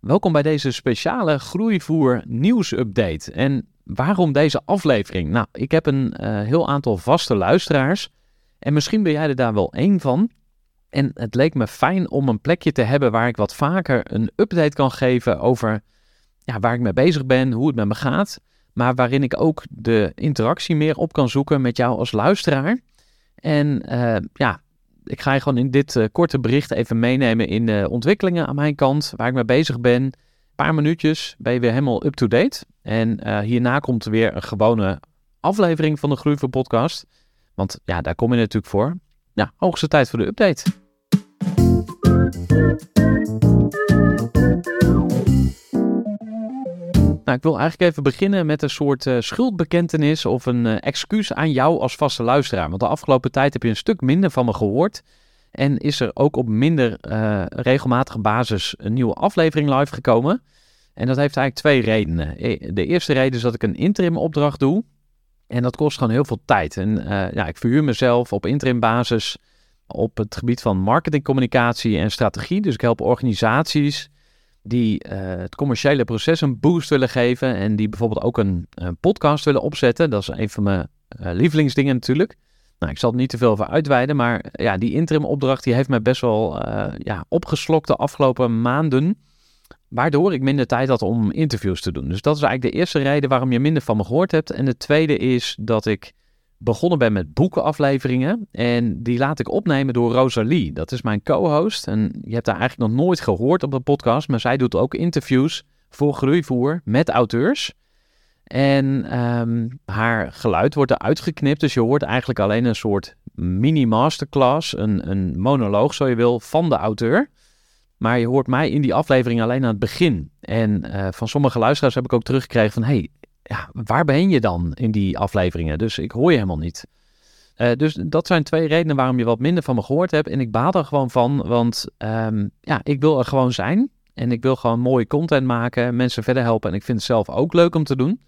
Welkom bij deze speciale Groeivoer nieuwsupdate. En waarom deze aflevering? Nou, ik heb een uh, heel aantal vaste luisteraars en misschien ben jij er daar wel één van. En het leek me fijn om een plekje te hebben waar ik wat vaker een update kan geven over ja, waar ik mee bezig ben, hoe het met me gaat. Maar waarin ik ook de interactie meer op kan zoeken met jou als luisteraar. En uh, ja, ik ga je gewoon in dit uh, korte bericht even meenemen in de ontwikkelingen aan mijn kant, waar ik mee bezig ben. Een paar minuutjes ben je weer helemaal up-to-date. En uh, hierna komt er weer een gewone aflevering van de Groeiver podcast. Want ja, daar kom je natuurlijk voor. Ja, hoogste tijd voor de update. Nou, ik wil eigenlijk even beginnen met een soort uh, schuldbekentenis of een uh, excuus aan jou als vaste luisteraar. Want de afgelopen tijd heb je een stuk minder van me gehoord. En is er ook op minder uh, regelmatige basis een nieuwe aflevering live gekomen. En dat heeft eigenlijk twee redenen. De eerste reden is dat ik een interim opdracht doe. En dat kost gewoon heel veel tijd. En ja, ik verhuur mezelf op interim basis op het gebied van marketing, communicatie en strategie. Dus ik help organisaties die uh, het commerciële proces een boost willen geven en die bijvoorbeeld ook een, podcast willen opzetten. Dat is een van mijn uh, lievelingsdingen natuurlijk. Nou, ik zal er niet te veel over uitweiden, maar ja, die interim opdracht die heeft mij best wel ja, opgeslokt de afgelopen maanden. Waardoor ik minder tijd had om interviews te doen. Dus dat is eigenlijk de eerste reden waarom je minder van me gehoord hebt. En de tweede is dat ik begonnen ben met boekenafleveringen. En die laat ik opnemen door Rosalie. Dat is mijn co-host. En je hebt haar eigenlijk nog nooit gehoord op de podcast. Maar zij doet ook interviews voor Groeivoer met auteurs. En um, haar geluid wordt eruit geknipt. Dus je hoort eigenlijk alleen een soort mini-masterclass. Een, een monoloog, zo je wil, van de auteur. Maar je hoort mij in die aflevering alleen aan het begin. En uh, van sommige luisteraars heb ik ook teruggekregen van... hey, ja, waar ben je dan in die afleveringen? Dus ik hoor je helemaal niet. Uh, dus dat zijn twee redenen waarom je wat minder van me gehoord hebt. En ik baal er gewoon van, want um, ja, ik wil er gewoon zijn. En ik wil gewoon mooie content maken, mensen verder helpen. En ik vind het zelf ook leuk om te doen.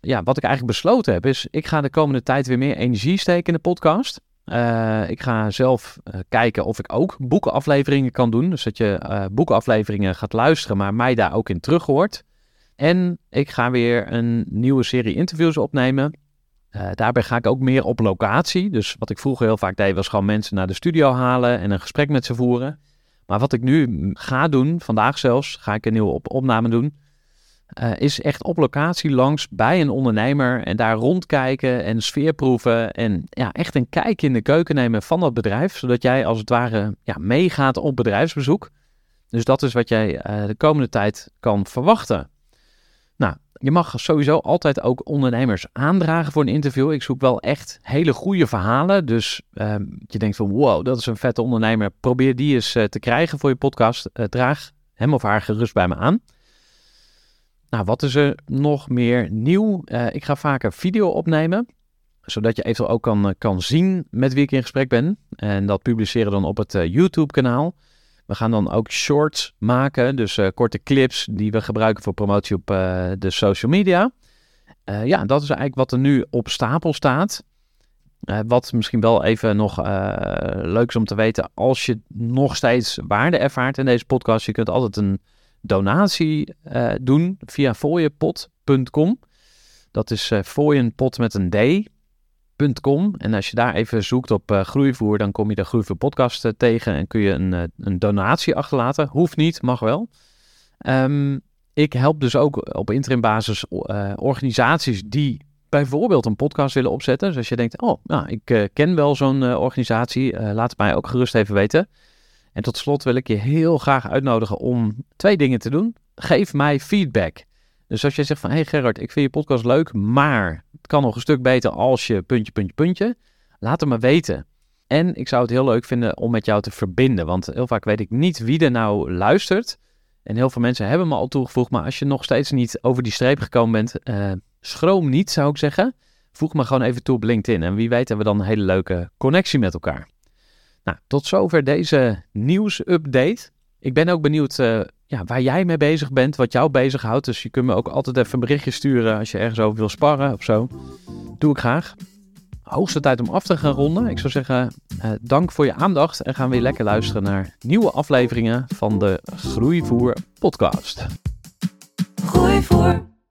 Ja, wat ik eigenlijk besloten heb, is ik ga de komende tijd weer meer energie steken in de podcast. Uh, ik ga zelf uh, kijken of ik ook boekenafleveringen kan doen. Dus dat je boekenafleveringen gaat luisteren, maar mij daar ook in terug hoort. En ik ga weer een nieuwe serie interviews opnemen. Uh, daarbij ga ik ook meer op locatie. Dus wat ik vroeger heel vaak deed, was gewoon mensen naar de studio halen en een gesprek met ze voeren. Maar wat ik nu ga doen, vandaag zelfs, ga ik een nieuwe op opname doen. Uh, is echt op locatie langs bij een ondernemer en daar rondkijken en sfeerproeven. En ja, echt een kijk in de keuken nemen van dat bedrijf. Zodat jij als het ware ja, meegaat op bedrijfsbezoek. Dus dat is wat jij uh, de komende tijd kan verwachten. Nou, je mag sowieso altijd ook ondernemers aandragen voor een interview. Ik zoek wel echt hele goede verhalen. Dus uh, je denkt van wow, dat is een vette ondernemer. Probeer die eens uh, te krijgen voor je podcast. Uh, draag hem of haar gerust bij me aan. Nou, wat is er nog meer nieuw? Eh, ik ga vaker video opnemen. Zodat je eventueel ook kan, kan zien met wie ik in gesprek ben. En dat publiceren dan op het YouTube kanaal. We gaan dan ook shorts maken, dus uh, korte clips die we gebruiken voor promotie op uh, de social media. Uh, ja, dat is eigenlijk wat er nu op stapel staat. wat misschien wel even nog leuk is om te weten, als je nog steeds waarde ervaart in deze podcast, je kunt altijd een donatie doen via fooienpot.com. Dat is fooienpot met een D. En als je daar even zoekt op uh, groeivoer, dan kom je de Groeivoer podcast uh, tegen en kun je een, uh, een donatie achterlaten. Hoeft niet, mag wel. Um, ik help dus ook op interim basis organisaties die bijvoorbeeld een podcast willen opzetten. Dus als je denkt, oh, nou, ik ken wel zo'n organisatie, laat het mij ook gerust even weten. En tot slot wil ik je heel graag uitnodigen om twee dingen te doen. Geef mij feedback. Dus als jij zegt van, hé hey Gerard, ik vind je podcast leuk, maar het kan nog een stuk beter als je puntje, puntje, puntje. Laat het me weten. En ik zou het heel leuk vinden om met jou te verbinden, want heel vaak weet ik niet wie er nou luistert. En heel veel mensen hebben me al toegevoegd, maar als je nog steeds niet over die streep gekomen bent, uh, schroom niet, zou ik zeggen. Voeg me gewoon even toe op LinkedIn en wie weet hebben we dan een hele leuke connectie met elkaar. Nou, tot zover deze nieuwsupdate. Ik ben ook benieuwd uh, ja, waar jij mee bezig bent, wat jou bezighoudt. Dus je kunt me ook altijd even een berichtje sturen als je ergens over wil sparren of zo. Doe ik graag. Hoogste tijd om af te gaan ronden. Ik zou zeggen, eh, dank voor je aandacht en gaan weer lekker luisteren naar nieuwe afleveringen van de Groeivoer podcast. Groeivoer.